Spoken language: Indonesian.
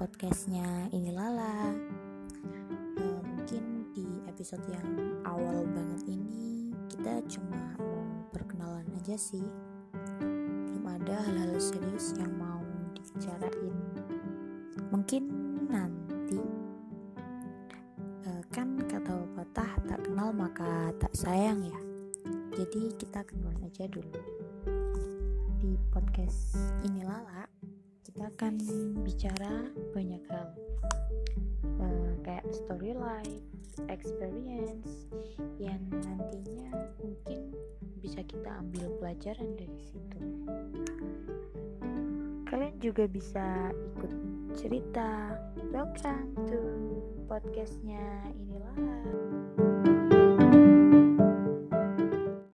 podcastnya ini Lala. Uh, mungkin di episode yang awal banget ini kita cuma mau perkenalan aja sih. Belum ada hal-hal serius yang mau dibicarain. Mungkin nanti uh, kan kata pepatah tak kenal maka tak sayang ya. Jadi kita kenalan aja dulu. Di podcast ini Lala kita akan bicara banyak hal uh, kayak story life, experience yang nantinya mungkin bisa kita ambil pelajaran dari situ. Kalian juga bisa ikut cerita. Welcome to podcastnya inilah.